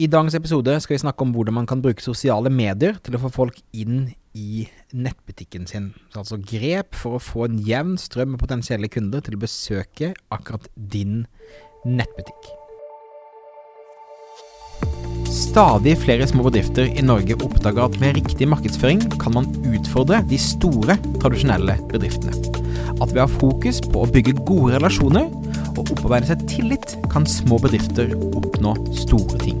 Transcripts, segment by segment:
I dagens episode skal vi snakke om hvordan man kan bruke sosiale medier til å få folk inn i nettbutikken sin. Så altså grep for å få en jevn strøm med potensielle kunder til å besøke akkurat din nettbutikk. Stadig flere små bedrifter i Norge oppdager at med riktig markedsføring kan man utfordre de store, tradisjonelle bedriftene. At ved å ha fokus på å bygge gode relasjoner og opparbeide seg tillit, kan små bedrifter oppnå store ting.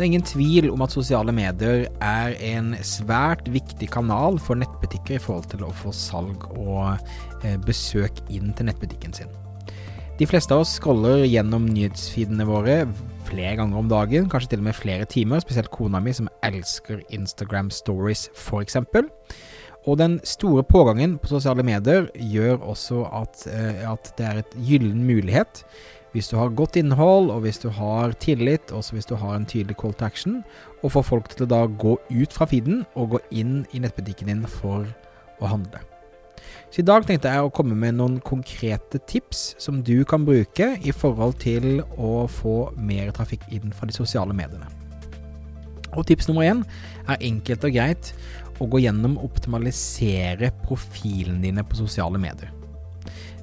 Det er ingen tvil om at sosiale medier er en svært viktig kanal for nettbutikker i forhold til å få salg og eh, besøk inn til nettbutikken sin. De fleste av oss scroller gjennom nyhetsfeedene våre flere ganger om dagen, kanskje til og med flere timer, spesielt kona mi som elsker Instagram stories f.eks. Og den store pågangen på sosiale medier gjør også at, eh, at det er et gyllen mulighet hvis du har godt innhold, og hvis du har tillit, også hvis du har en tydelig call to action, og får folk til å da gå ut fra feeden og gå inn i nettbutikken din for å handle. Så i dag tenkte jeg å komme med noen konkrete tips som du kan bruke i forhold til å få mer trafikk inn fra de sosiale mediene. Og tips nummer én er enkelt og greit å gå gjennom og optimalisere profilene dine på sosiale medier.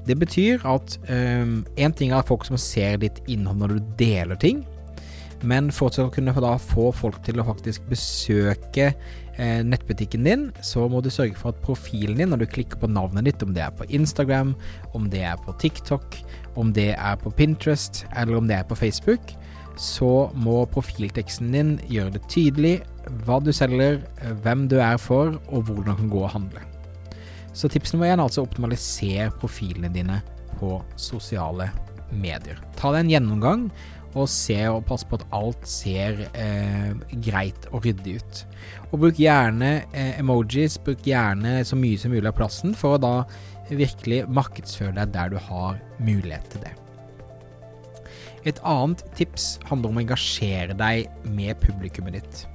Det betyr at én um, ting er folk som ser ditt innhold når du deler ting, men for å kunne få folk til å faktisk besøke eh, nettbutikken din, så må du sørge for at profilen din, når du klikker på navnet ditt, om det er på Instagram, om det er på TikTok, om det er på Pinterest eller om det er på Facebook, så må profilteksten din gjøre det tydelig hva du selger, hvem du er for, og hvordan du kan gå og handle. Så tips nummer én er altså optimaliser profilene dine på sosiale medier. Ta deg en gjennomgang og se og pass på at alt ser eh, greit og ryddig ut. Og bruk gjerne eh, emojis, bruk gjerne så mye som mulig av plassen for å da virkelig markedsføre deg der du har mulighet til det. Et annet tips handler om å engasjere deg med publikummet ditt.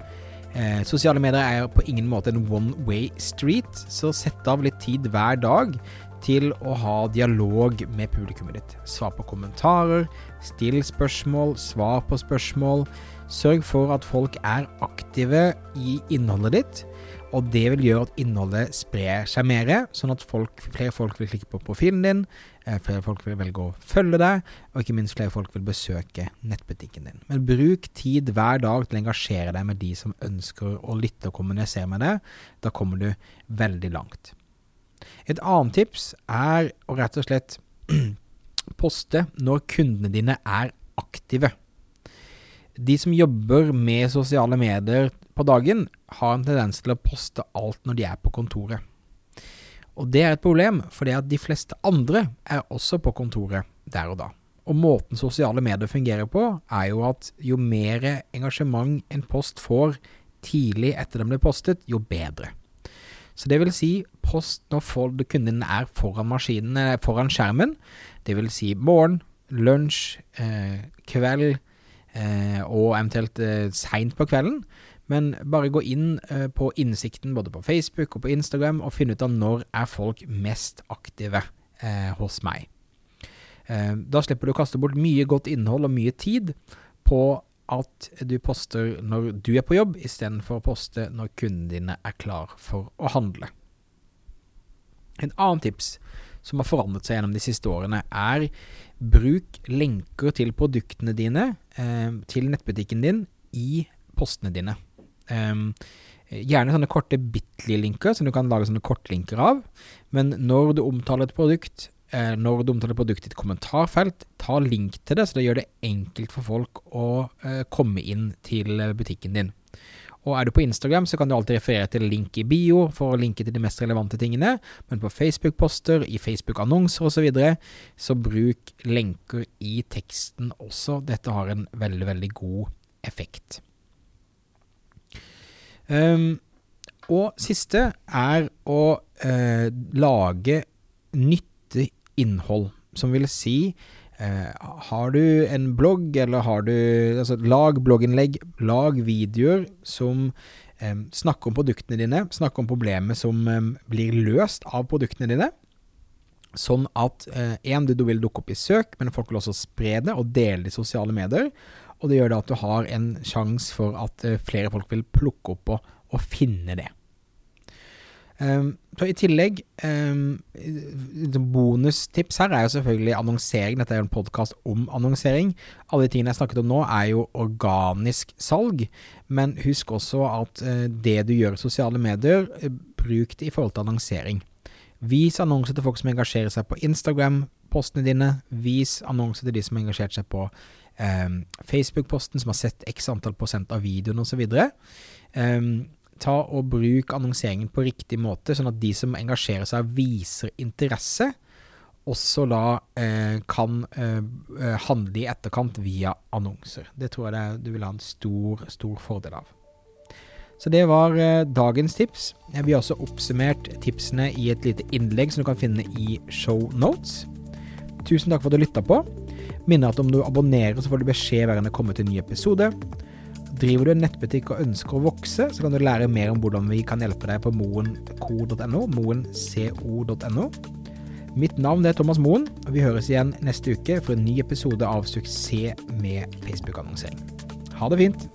Eh, sosiale medier er på ingen måte en one way street, så sett av litt tid hver dag til å ha dialog med publikummet ditt. Svar på kommentarer, still spørsmål, svar på spørsmål. Sørg for at folk er aktive i innholdet ditt, og det vil gjøre at innholdet sprer seg mer, sånn at folk, flere folk vil klikke på profilen din, eh, flere folk vil velge å følge deg, og ikke minst flere folk vil besøke nettbutikken din. Men bruk tid hver dag til å engasjere deg med de som ønsker å lytte og kommunisere med deg. Da kommer du veldig langt. Et annet tips er å rett og slett poste når kundene dine er aktive. De som jobber med sosiale medier på dagen, har en tendens til å poste alt når de er på kontoret. Og det er et problem, fordi at de fleste andre er også på kontoret der og da. Og måten sosiale medier fungerer på, er jo at jo mer engasjement en post får tidlig etter den blir postet, jo bedre. Så det vil si, post når kunden er foran maskinen, foran skjermen. Det vil si morgen, lunsj, eh, kveld, og eventuelt eh, seint på kvelden. Men bare gå inn eh, på innsikten både på Facebook og på Instagram og finne ut av når er folk mest aktive eh, hos meg. Eh, da slipper du å kaste bort mye godt innhold og mye tid på at du poster når du er på jobb, istedenfor å poste når kundene dine er klar for å handle. En annen tips som har forandret seg gjennom de siste årene, er bruk lenker til produktene dine, eh, til nettbutikken din, i postene dine. Um, gjerne sånne korte Bitly-linker, som du kan lage sånne kortlinker av. Men når du omtaler et produkt, eh, når du omtaler produktet i et kommentarfelt, ta link til det, så det gjør det enkelt for folk å eh, komme inn til butikken din. Og er du på Instagram, så kan du alltid referere til link i bio for å linke til de mest relevante tingene, men på Facebook-poster, i Facebook-annonser osv., så, videre, så bruk lenker i teksten også. Dette har en veldig, veldig god effekt. Um, og siste er å uh, lage nytte innhold, som vil si Har du en blogg, eller har du Altså, lag blogginnlegg, lag videoer som eh, snakker om produktene dine, snakker om problemet som eh, blir løst av produktene dine. Sånn at én, uh, du vil dukke opp i søk, men folk vil også spre det og dele det i sosiale medier. Og det gjør da at du har en sjanse for at flere folk vil plukke opp og, og finne det. Um, så I tillegg, um, bonustips her er jo selvfølgelig annonsering. Dette er jo en podkast om annonsering. Alle de tingene jeg snakket om nå, er jo organisk salg. Men husk også at uh, det du gjør i sosiale medier, uh, bruk det i forhold til annonsering. Vis annonser til folk som engasjerer seg på Instagram-postene dine. Vis annonser til de som har engasjert seg på um, Facebook-posten, som har sett x antall prosent av videoen osv. Um, ta og bruk annonseringen på riktig måte, sånn at de som engasjerer seg, viser interesse, også da eh, kan eh, eh handle i etterkant via annonser. Det tror jeg det, du vil ha en stor, stor fordel av. Så det var eh, dagens tips. Vi har også oppsummert tipsene i et lite innlegg som du kan finne i show notes. Tusen takk for at du lytta på. Minner at om du abonnerer, så får du beskjed hver gang det kommer til en ny episode. Driver du en nettbutikk og ønsker å vokse, så kan du lære mer om hvordan vi kan hjelpe deg på moenco.no, moenco.no. Mitt navn er Thomas Moen, og vi høres igjen neste uke for en ny episode av Suksess med Facebook-annonsering. Ha det fint!